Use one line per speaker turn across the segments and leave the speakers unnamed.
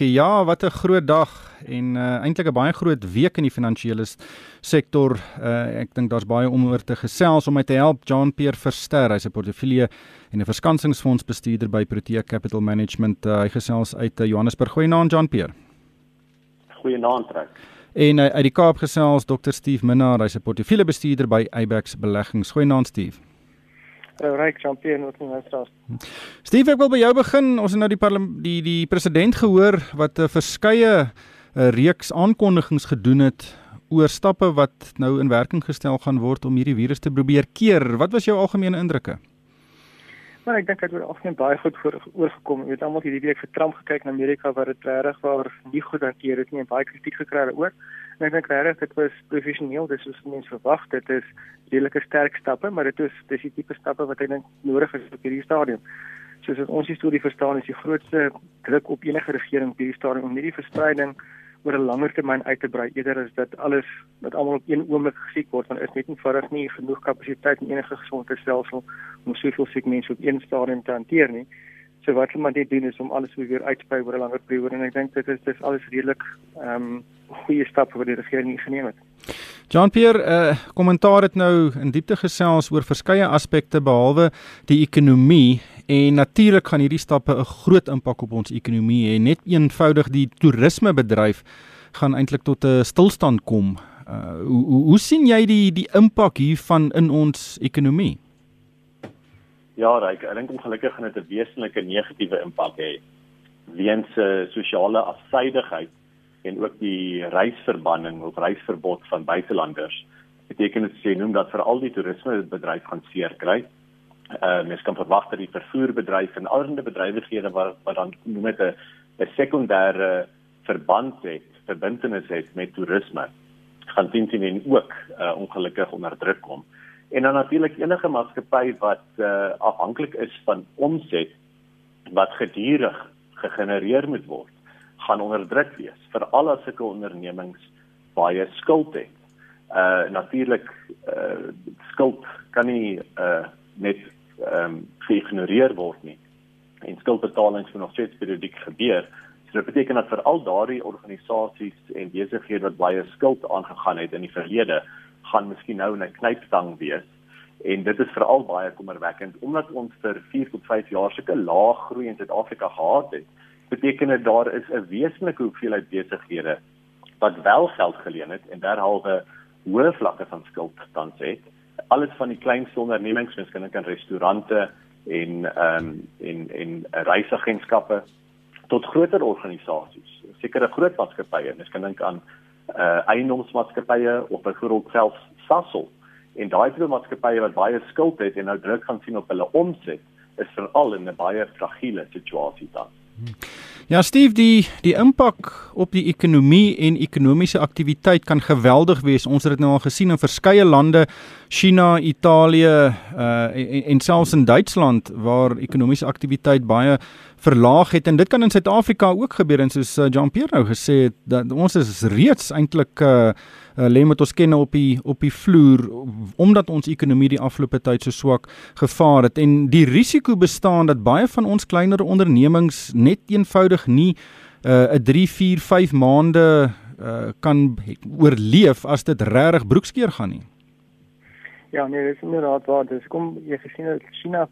Ja, wat 'n groot dag en uh, eintlik 'n baie groot week in die finansiële sektor. Uh, ek dink daar's baie om oor te gesels om my te help. John Pierre Verster, hy's 'n portefeulje en 'n verskansingsfonds bestuurder by Protea Capital Management. Uh, hy gesels uit uh, Johannesburg. Goeienaand John Pierre.
Goeienaand trek.
En uh, uit die Kaap gesels Dr. Steve Minnar, hy's 'n portefeulje bestuurder by Abex Beleggings. Goeienaand Steve.
Uh, Ryk champion wat nie uitstraal.
Steve, ek wil by jou begin. Ons het nou die die die president gehoor wat 'n uh, verskeie 'n uh, reeks aankondigings gedoen het oor stappe wat nou in werking gestel gaan word om hierdie virus te probeer keer. Wat was jou algemene indrukke?
Maar ek dink dit het algemeen baie goed voor, oorgekom. Jy het almal hierdie week vir Trump gekyk in Amerika waar dit regtig waar nie goed hanteer het nie en baie kritiek gekry het ook. En ek dink regtig dit was professioneel, dis soos mense verwag. Dit is redelike sterk stappe, maar dit is dis die tipe stappe wat ek dink nodig is op hierdie stadium. Soos ons die storie verstaan, is die grootste druk op enige regering op hierdie stadium om hierdie verspreiding oor 'n langer termyn uit te brei eerder as dat alles wat almal op een oomblik gesiek word want is net nie vinnig nie genoeg kapasiteit in enige gesondheidstelsel om soveel siek mense op een stadium te hanteer nie. So wat hulle maar net doen is om alles weer uit te brei oor 'n langer periode en ek dink dit is dis alles redelik ehm um, goeie stappe wat die regering geneem het.
Jean-Pierre, 'n uh, kommentaar het nou in diepte gesels oor verskeie aspekte behalwe die ekonomie en natuurlik gaan hierdie stappe 'n groot impak op ons ekonomie hê. Net eenvoudig die toerismebedryf gaan eintlik tot 'n stilstand kom. Uh, hoe, hoe hoe sien jy die die impak hiervan in ons ekonomie?
Ja, ek dink ongelukkig gaan dit 'n wesenlike negatiewe impak hê weens uh, sosiale afsydigheid en ook die reisverbanning of reisverbod van buitelanders beteken dit sê noem dat vir al die toerismebedryf gaan seer kry. Uh mens kan verwag dat die vervoerbedryf en ander bedrywighede wat wat dan noem dit 'n 'n sekondêre verband het, verbintenis het met toerisme gaan teen teen ook uh ongelukkig onder druk kom. En dan natuurlik enige maatskappy wat uh afhanklik is van omset wat gedurig gegenereer moet word gaan onder druk wees vir al ons sulke ondernemings baie skuld het. Uh natuurlik uh skuld kan nie uh net ehm um, geïgnoreer word nie. En skuldbetalings moet nog steeds periodiek gebeur. So dit beteken dat vir al daardie organisasies en besighede wat baie skuld aangegaan het in die verlede, gaan miskien nou 'n knypstang wees. En dit is veral baie kommerwekkend omdat ons vir 4 tot 5 jaar sulke lae groei in Suid-Afrika gehad het beteken dit daar is 'n wesenlike hoeveelheid besighede wat wel geld geleen het en derhalwe hoë vlakke van skuld tans het. Alles van die kleinste ondernemings, mens kan dink aan restaurante en ehm um, en en reisagentskappe tot groter organisasies, sekere groot maatskappye. Mens kan dink aan uh eiendomsmaatskappye of byvoorbeeld selfs Sasol. En daai tipe maatskappye wat baie skuld het en nou druk gaan sien op hulle omset, is veral in 'n baie fragiele situasie tans.
Ja Steve, die die impak op die ekonomie en ekonomiese aktiwiteit kan geweldig wees. Ons het dit nou al gesien in verskeie lande, China, Italië, uh en, en selfs in Duitsland waar ekonomiese aktiwiteit baie verlaag het en dit kan in Suid-Afrika ook gebeur en soos uh, Jean-Pierre nou gesê het dat ons is reeds eintlik uh uh, lê met ons kenne op die op die vloer omdat ons ekonomie die afgelope tyd so swak gevaar het en die risiko bestaan dat baie van ons kleiner ondernemings net eenvoudig nie 'n uh, 3 4 5 maande uh, kan oorleef as dit regtig broekskeer gaan nie.
Ja, nee, dis inderdaad waar. Dis kom jy gesien dat China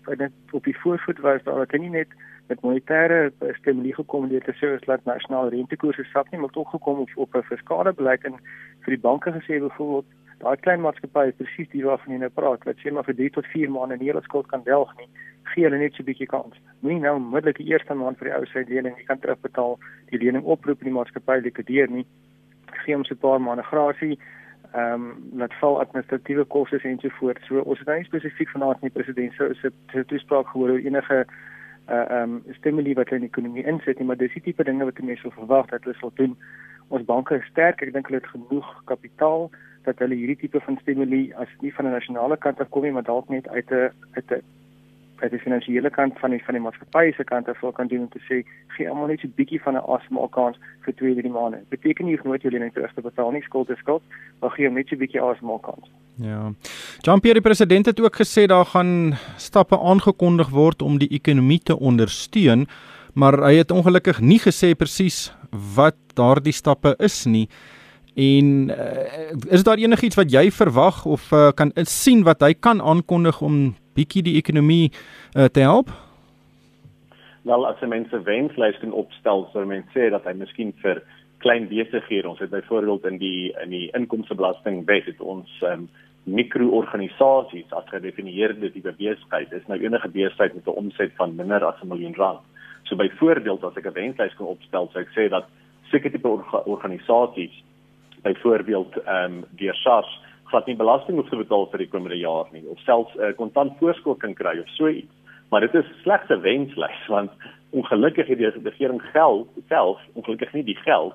op die voorvoet was daar dat hy nie net met monetêre stimule gekom deur te sê dat nasionale rentekoerse sak nie, maar tog gekom op op 'n fiskale beleid en vir die banke gesê byvoorbeeld daai klein maatskappye presies die waarvan jy nou praat, wat sê maar vir 3 tot 4 maande nie hulle skuld kan delg nie, gee hulle net so 'n bietjie kans. Moenie nou onmiddellik die eerste maand vir die ou sy lening, kan terugbetaal, die lening oproep en die maatskappy likwideer nie. Gee hom so 'n paar maande grasie ehm um, met val administratiewe kostes en so. So ons het nou spesifiek vanaand nie president se se toespraak gehoor oor enige uh um stimule wat in die ekonomie insit nie, maar dis die tipe dinge wat mense sou verwag dat hulle sal doen. Ons banke is sterk, ek dink hulle het genoeg kapitaal dat hulle hierdie tipe van stimule as nie van 'n nasionale kant af kom nie, maar dalk net uit 'n uit 'n uit die finansiële kant van die van die maatskappy se kant af kan doen om te sê gee almal net so 'n bietjie van 'n asemhaalkans vir 2 3 maande. Beteken nie jy nooit jou lening terug te betaal nie, skuld is skuld, maar gee net so 'n bietjie asemhaalkans.
Ja. Jean-Pierre die president het ook gesê daar gaan stappe aangekondig word om die ekonomie te ondersteun. maar hy het ongelukkig nie gesê presies wat daardie stappe is nie. En uh, is daar enigiets wat jy verwag of uh, kan sien wat hy kan aankondig om bietjie die ekonomie uh, te help?
Wel as mense wenslys kan opstel, sou mense sê dat hy miskien vir klein besighede, ons het byvoorbeeld in die in die inkomstebelasting wet het ons um, mikroorganisasies as gedefinieerde tipe besigheid. Dis nou enige besigheid met 'n omset van minder as 'n miljoen rand. So byvoorbeeld as ek 'n wenslys kan opstel, sou ek sê dat sekere tipe orga organisasies byvoorbeeld ehm um, deur SARS glad nie belasting hoef te betaal vir die komende jaar nie of selfs 'n uh, kontant voorskot kan kry of so iets. Maar dit is slegte wenslys want ongelukkig het die regering geld self ongelukkig nie die geld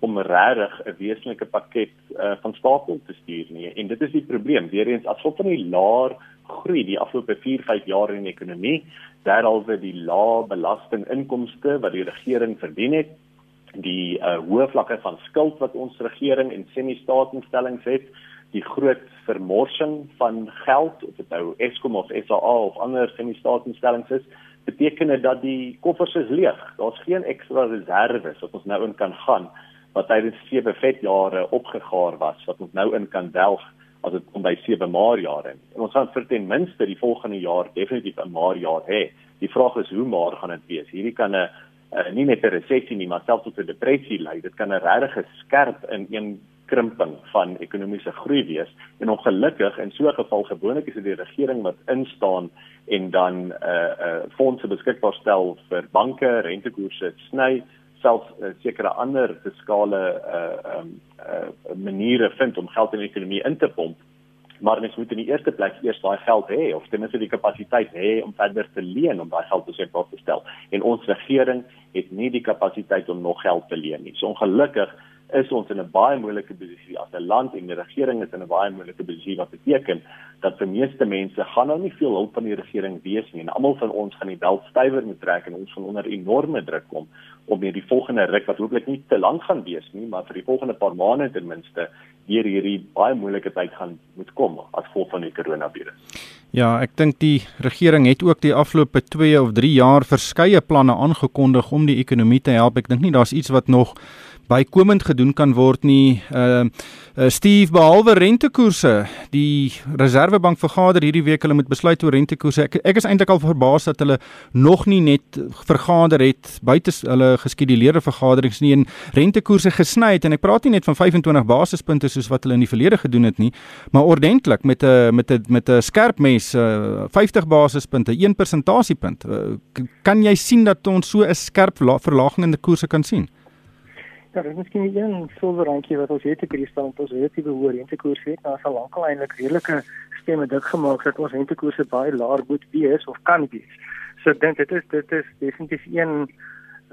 om regtig 'n wesenlike pakket uh, van stapel te stuur nie. En dit is die probleem. Weereens as gevolg van die laer groei die afgelope 4-5 jaar in die ekonomie, daaralwe die lae belastinginkomste wat die regering verdien het, die uh, hoë vlakke van skuld wat ons regering en semi-staatsinstellings het, die groot vermorsing van geld of dit nou Eskom of SAA of ander semi-staatsinstellings is, beteken dit dat die koffers is leeg. Daar's geen ekstra reserves wat ons nou in kan gaan wat tydens sewe vetjare opgegaar was wat ons nou in kan delg as dit kom by sewe maar jare. En ons gaan vir ten minste die volgende jaar definitief 'n maar jaar hê. Die vraag is hoe maar gaan dit wees? Hierdie kan 'n uh, nie net 'n resessie nie, maar selfs tot 'n depressie lei. Dit kan 'n regtig skerp in een krimping van ekonomiese groei wees. En ongelukkig in so 'n geval gewoonlik is dit die regering wat instaan en dan 'n uh, uh, fondse beskikbaar stel vir banke, rentekoerse sny, selfs uh, sekere ander fiskale uh, um, uh, maniere vind om geld in die ekonomie in te pomp maar mens moet in die eerste plek eers daai geld hê of ten minste die kapasiteit hê om verder te leen om daai geld beskikbaar te stel. En ons regering het nie die kapasiteit om nog geld te leen nie. So ongelukkig is ons in 'n baie moeilike posisie as 'n land en die regering is in 'n baie moeilike posisie wat beteken dat vir meeste mense gaan nou nie veel hulp van die regering wees nie en almal van ons gaan die bel stywer moet trek en ons gaan onder enorme druk kom om hierdie volgende ruk wat hopelik nie te lank gaan wees nie maar vir die volgende paar maande ten minste deur hierdie baie moeilike tyd gaan moet kom as gevolg van die koronavirus.
Ja, ek dink die regering het ook die afgelope 2 of 3 jaar verskeie planne aangekondig om die ekonomie te help. Ek dink nie daar's iets wat nog bykomend gedoen kan word nie. Uh, uh Steve behalwe rentekoerse, die Reserwebank vergader hierdie week hulle moet besluit oor rentekoerse. Ek ek is eintlik al verbaas dat hulle nog nie net vergader het buite hulle geskeduleerde vergaderings nie en rentekoerse gesny het en ek praat nie net van 25 basispunte soos wat hulle in die verlede gedoen het nie, maar ordentlik met 'n met 'n met 'n skerp mes uh 50 basispunte, 1 persentasiepunt. Uh, kan jy sien dat ons so 'n skerp verlaging in die koerse kan sien?
Ja, dit is miskien een silwerrandjie wat ons het hierdie stand, ons het die behoor rentekoers het, maar as al lankal eintlik redelike stemme dik gemaak dat ons rentekoerse baie laag moet wees of kan wees. So ek dink dit is dit is definitief een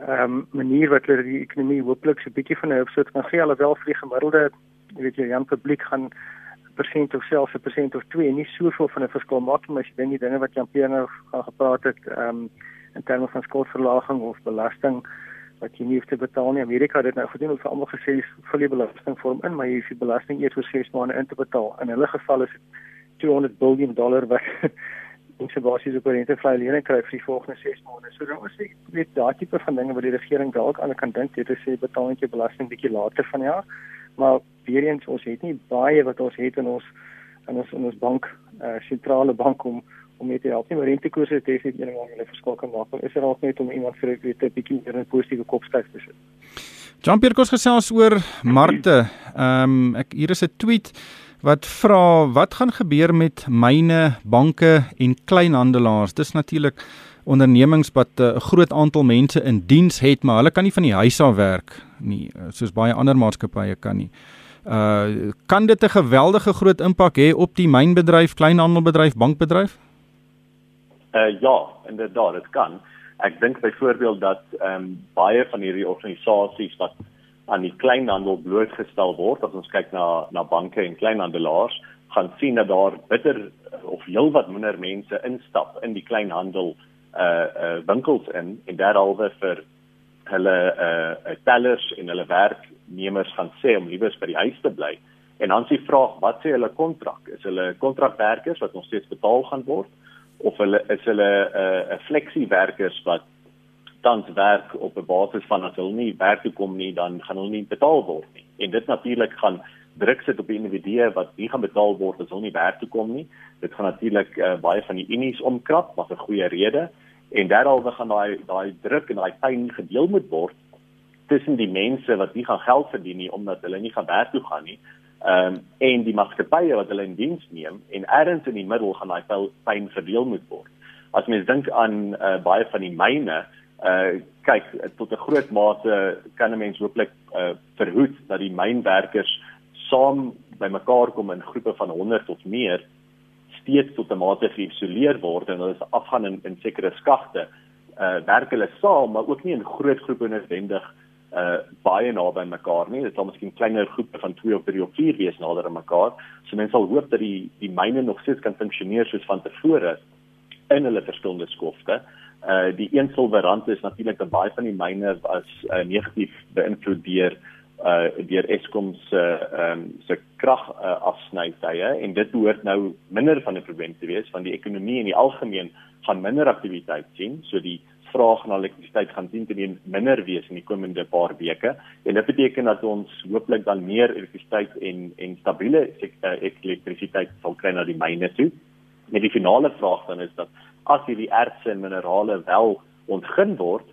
ehm um, manier wat hulle die ekonomie hooplik so 'n bietjie van 'n opsit kan gee alhoewel vir die gemiddelde, weet jy, jong publiek gaan persent of selfs 'n persent of 2 nie soveel van 'n verskil maak nie, maar as jy dink die dinge wat Jan Pierre nou gaan gepraat het ehm um, in terme van skuldverlaging of belasting wat jy nie hoef te betaal nie. Amerika het dit nou gedoen, hulle het almal gesê volle belasting vorm in, maar jy hoef die belasting eers vir 6 maande in te betaal. In hulle geval is dit 200 biljoen dollar wat ons se basies op rente vrye lening kry vir die volgende 6 maande. So dan is dit weet daai tipe van dinge wat die regering dalk aan kan dink, dit is sê betaal net jou belasting bietjie later van jaar. Maar weer eens ons het nie baie wat ons het in ons in ons in ons bank, eh uh, sentrale bank om om mee te help nie, maar rentekoerse het definitief een wat hulle verskil kan maak. Is er dalk net om iemand vir 'n 'n bietjie meer 'n positiewe kopstyf te sit.
Jean-Pierre kos gesels oor markte. Ehm um, ek hier is 'n tweet wat vra wat gaan gebeur met myne, banke en kleinhandelaars. Dis natuurlik ondernemings wat eh, 'n uh, groot aantal mense in diens het, maar hulle kan nie van die huis af werk nie, eh, soos baie ander maatskappye kan nie. Uh kan dit 'n geweldige groot impak hê op die mynbedryf, kleinhandelbedryf, bankbedryf?
Uh ja, inderdaad, dit kan. Ek dink byvoorbeeld dat ehm um, baie van hierdie organisasies wat aan die kleinhandel blootgestel word, as ons kyk na na banke en kleinhandelaars, gaan sien dat daar bitter of heelwat minder mense instap in die kleinhandel uh uh winkels in en dit alwe vir hulle uh tellers en hulle werknemers gaan sê om liewers by die huis te bly. En dan s'ie vraag, wat sê hulle kontrak? Is hulle kontrakwerkers wat nog steeds betaal gaan word? Of hulle is hulle 'n uh, 'n flexiewerkers wat tans werk op 'n basis van as hulle nie werk toe kom nie, dan gaan hulle nie betaal word nie. En dit natuurlik gaan druk sit op individue wat nie gaan betaal word as hulle nie werk toe kom nie. Dit gaan natuurlik uh, baie van die unies omkrap, maar vir goeie rede. En daaroor gaan daai daai druk en daai pyn gedeel moet word tussen die mense wat nie gaan geld verdien nie omdat hulle nie gaan werk toe gaan nie. Ehm um, en die maatskappye wat hulle in diens neem en ergens in die middel gaan daai pyn verdeel moet word. As mens dink aan uh, baie van die myne, uh kyk tot 'n groot mate kan 'n mens hooplik uh verhoed dat die mynwerkers saam bymekaar kom in groepe van 100 of meer steeds tot 'n mate geïsoleer word en hulle is afgaan in, in sekere skagte uh werk hulle saam maar ook nie in groot groepe noodwendig uh baie naby mekaar nie. Dit sal miskien kleiner groepe van 2 of 3 of 4 wees nader aan mekaar. So mense sal hoop dat die die myne nog steeds kan funksioneer soos van tevore in hulle verskillende skofte. Uh die een silwerrand is natuurlik dat baie van die myne was uh, negatief beïnvloed deur uh deur Eskom se ehm um, se krag uh, afsnytye. En dit behoort nou minder van 'n probleem te wees van die ekonomie in die algemeen gaan minder aktiwiteit sien. So die vraag na elektrisiteit gaan teen teen minder wees in die komende paar weke en dit beteken dat ons hooplik dan meer elektrisiteit en en stabiele elektrisiteit sal kry na die myne toe. Met die finale vraag dan is dat as hierdie ertse en minerale wel ontgin word,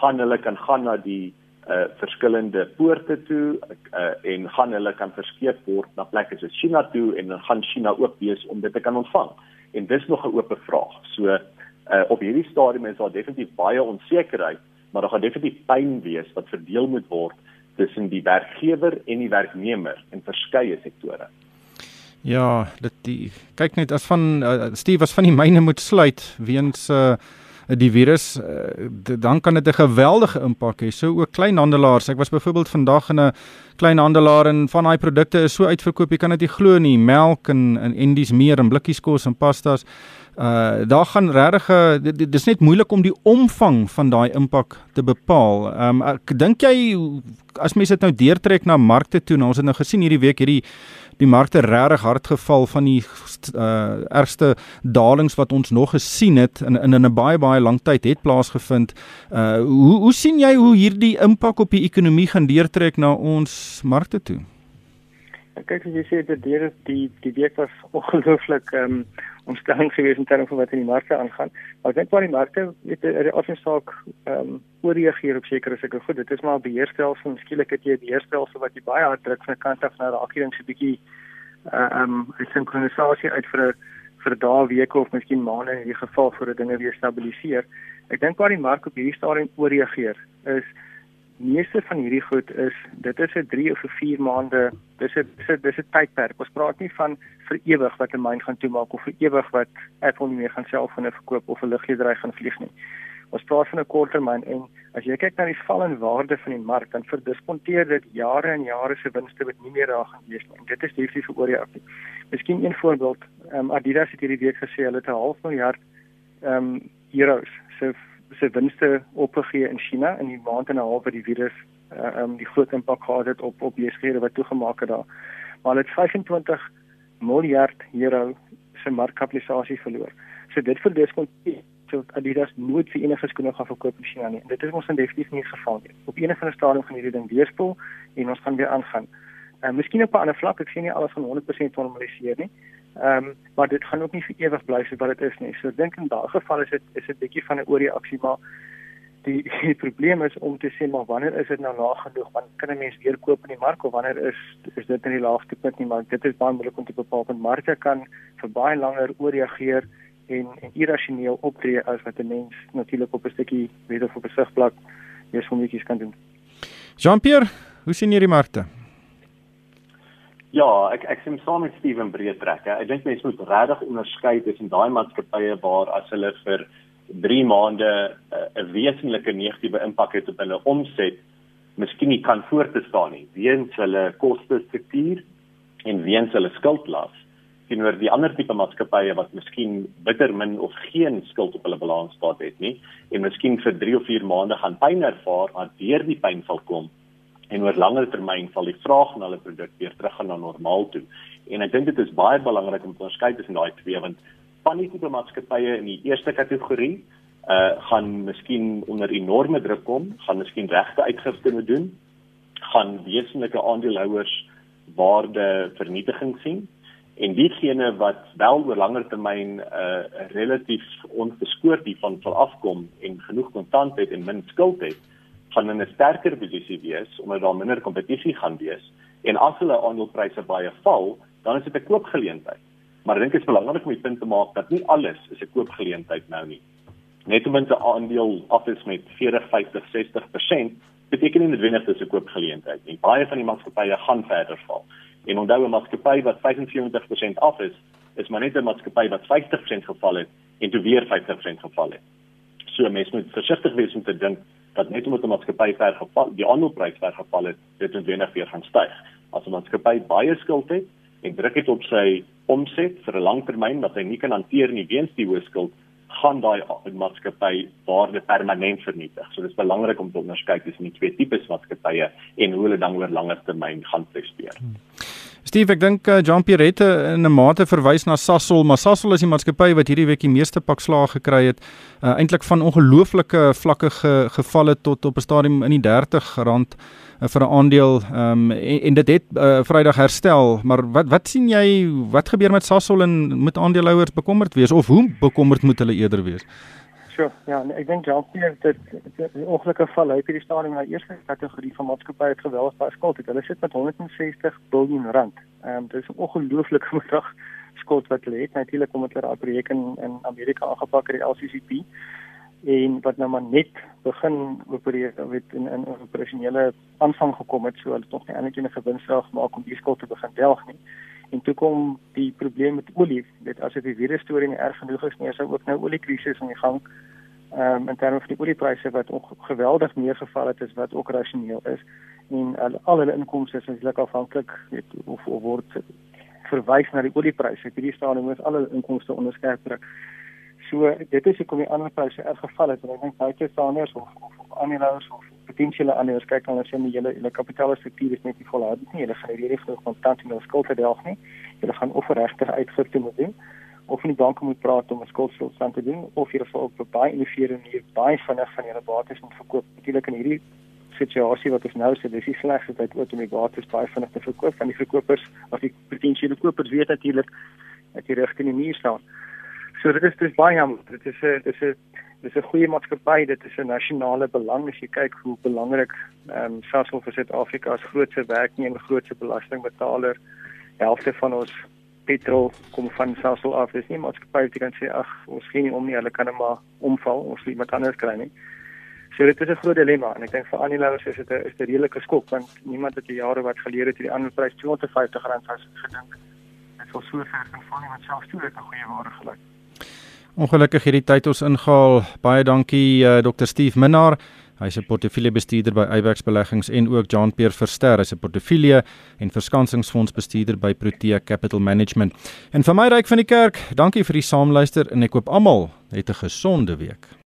gaan hulle kan gaan na die uh verskillende poorte toe uh en gaan hulle kan verskeep word na plekke soos China toe en dan gaan China ook wees om dit te kan ontvang. En dis nog 'n oop vraag. So uh op hierdie stadium is daar definitief baie onsekerheid, maar daar gaan definitief pyn wees wat verdeel moet word tussen die werkgewer en die werknemer in verskeie sektore.
Ja, dit die kyk net as van uh, Steve as van die myne moet sluit weens uh die virus uh, dan kan dit 'n geweldige impak hê. So ook kleinhandelaars. Ek was byvoorbeeld vandag in 'n kleinhandelaar en van daai produkte is so uitverkoop, jy kan dit nie glo nie. Melk en en endies meer en blikkies kos en pastas. Uh daar gaan regtig dit is net moeilik om die omvang van daai impak te bepaal. Ehm um, ek dink jy as mense dit nou deurtrek na markte toe, nou ons het nou gesien hierdie week hierdie die markte regtig hard geval van die uh ergste dalings wat ons nog gesien het in in 'n baie baie lang tyd het plaasgevind. Uh hoe hoe sien jy hoe hierdie impak op die ekonomie gaan deurtrek na ons markte toe?
Kyk as jy sê dat die die die week was ongelooflik ehm um, ontstelling geweest in terme van wat in die markte aangaan. Maar ek dink waar die markte weet die afsaak ehm um, ooreageer op sekere sulke goed. Dit is maar beheerstelsel en skielik het jy 'n beheerstelsel wat jy baie hard druk van 'n kant af na raak hier 'n bietjie ehm uh, um, sinkronisasie uit vir 'n vir dae weke of miskien maande in hierdie geval voordat dinge weer stabiliseer. Ek dink waar die mark op hierdie stadium ooreageer is meeste van hierdie goed is dit is 'n 3 of 'n 4 maande dis 'n dis 'n 'n tydperk. Ons praat nie van vir ewig wat 'n myn gaan toemaak of vir ewig wat Apple nie meer gaan selfone verkoop of 'n lugledery gaan vlieg nie. Ons praat van 'n korttermyn en as jy kyk na die val in waarde van die mark dan verdiskonteer dit jare en jare se winste wat nie meer daar gaan wees nie. En dit is definitief vir oor aksie. Miskien een voorbeeld, um, Adidas het hierdie week gesê hulle het 'n half miljard ehm um, euros se se winste opgegee in China in die maand en 'n half wat die virus uh, um die groot impak gehad het op op besighede wat toegemaak het daar. Maar hulle het 25 miljard euro se markkapitalisasie verloor. So dit vir diskonteer so Adidas nooit vir enige skoene gaan verkoop in China nie. En dit is ons in definitief nie geval nie. Op enige van die stadium gaan hierdie ding weerspoel en ons gaan weer aangaan. Uh, miskien op 'n ander vlak, ek sien nie alles van 100% normaliseer nie. Ehm um, maar dit gaan ook nie vir ewig bly soos wat dit is nie. So dink in daardie geval is dit is 'n bietjie van 'n ooreaksie maar die die probleem is om te sê maar wanneer is dit nou laag genoeg? Wanneer kan 'n mens weer koop in die mark of wanneer is is dit in die laagste punt nie? Maar dit is baie moeilik om te bepaal want markte kan vir baie langer ooreageer en en irrasioneel optree as wat 'n mens natuurlik op 'n stukkie weet of op 'n sigplek eers van netjies kan doen.
Jean-Pierre, hoe sien jy die markte?
Ja, ek ek sien saam met Steven breed trek. Ek dink mense moet regtig onderskei tussen daai maatskappye waar as hulle vir 3 maande eh, 'n uh, wesenlike negatiewe impak het op hulle omset, miskien nie kan voortbestaan nie weens hulle koste struktuur en weens hulle skuldlas teenoor die ander tipe maatskappye wat miskien bitter min of geen skuld op hulle balansstaat het nie en miskien vir 3 of 4 maande gaan pyn ervaar, maar deur die pyn sal kom en oor langer termyn sal die vraag na hulle produk weer teruggaan na normaal toe. En ek dink dit is baie belangrik om te onderskei tussen daai twee want van die maatskappye in die eerste kategorie uh gaan miskien onder enorme druk kom, gaan miskien regte uitgifte moet doen, gaan wesenlike aandeelhouers waarde vernietiging sien en diegene wat wel oor langer termyn uh, relatief onbeskoord hiervan sal afkom en genoeg kontant het en min skuld het, gaan in 'n sterker posisie wees omdat daar minder kompetisie gaan wees en as hulle aandelepryse baie val, dan is dit 'n koopgeleentheid. Maar ek dink dit is belangrik om die punt te maak dat nie alles is 'n koopgeleentheid nou nie. Net omdat 'n aandeel af is met 40, 50, 60%, beteken nie noodwendig dis 'n koopgeleentheid nie. Baie van die maatskappye gaan verder val. En onthou 'n maatskappy wat 75% af is, is maar net 'n maatskappy wat 50% geval het en toe weer 50% geval het. So mense moet versigtig wees om te dink dat net omdat 'n maatskappy ver geval, die aandeleprys ver geval het, dit noodwendig weer gaan styg. As 'n maatskappy baie skuld het en druk het op sy omset vir 'n lang termyn wat hy nie kan hanteer nie weens die hoë skuld, gaan daai maatskappy waarde permanent vernietig. So dis belangrik om te onderskei tussen die twee tipes maatskappye en hoe hulle dan oor langer termyn gaan presteer. Hmm.
Steve, ek dink uh, Jean Pierre in 'n mate verwys na Sasol, maar Sasol is die maatskappy wat hierdie week die meeste pak slaag gekry het. Uh, Eintlik van ongelooflike vlakke ge, gevalle tot op 'n stadium in die 30 rand uh, vir 'n aandeel um, en, en dit het uh, Vrydag herstel, maar wat wat sien jy wat gebeur met Sasol en moet aandeelhouers bekommerd wees of hoe bekommerd moet hulle eerder wees?
Sure. Ja, nee, ek dink Jalpier dit die ongelukkige val uit hierdie stadium na eerste kategorie van maatskappye het geweldig baie skuld het. Hulle sit met 160 miljard rand. Ehm um, dit is 'n ongelooflike bedrag skuld wat hulle het. Natuurlik omdat hulle daai projek in in Amerika aangepak het, die LCCP en wat nou maar net begin opereer, weet in in operasionele aanvang gekom het, so hulle het nog nie eintlik 'n gewinstraag gemaak om die skuld te begin delg nie. En toe kom die probleem met olie. Dit as dit die virus storie nie erg genoeg is nie, is ook nou oliekrisis aan die gang. Ehm um, in terme van die oliepryse wat geweldig neergeval het is wat ook rasioneel is en al, al hulle inkomste is eintlik afhanklik weet of, of word verwys na die oliepryse. Hierdie staan moet al hulle inkomste onderskerp druk. So dit is hoekom die ander pryse erg geval het en ek dink baie standers of of aandeelhouers of potensiële aandeelhouers kyk as jy die hele hele kapitaalstruktuur is net nie volhoubaar nie. Hulle gaan hierdie genoeg kontant in hul skuld te delg nie. Hulle gaan of regtig uitgifte moet doen of in die banke moet praat om 'n skuldstilstand te doen of jy sal op baie innoverende manier baie vinnig van julle bates moet verkoop. Natuurlik in hierdie situasie wat ons nou sit, dis die slegste tyd ooit om die bates baie vinnig te verkoop van die verkopers of die potensiële kopers weet natuurlik dat die regte in die muur staan. So dit is dis baie jammer. Dit is dis 'n dis 'n goeie maatskappy. Dit is 'n nasionale belang as jy kyk hoe belangrik ehm um, Sasol vir Suid-Afrika as grootste werknemer, grootste belastingbetaler, helfte van ons petrol kom van Sasol af. Dis nie maatskappy wat kan sê ag, ons gee nie om nie, hulle kan net maar omval, ons lê met anders kry nie. So dit is 'n groot dilemma en ek dink vir aandeelhouers is dit 'n is 'n redelike skok want niemand het die jare wat geleer het hierdie aandeleprys R250 as gedink. Dit sou so ver kan val nie wat selfs toe dit 'n goeie waarde gelyk.
Ongelukkig hierdie tyd ons ingehaal. Baie dankie uh, Dr. Steve Minnar. Hy's 'n portefeuljebestuurder by Eyebax Beleggings en ook Jean Pierre Verster, hy's 'n portefeulje en verskansingsfondsbestuurder by Protea Capital Management. En vir my ryk van die kerk, dankie vir die saamluister en ek koop almal het 'n gesonde week.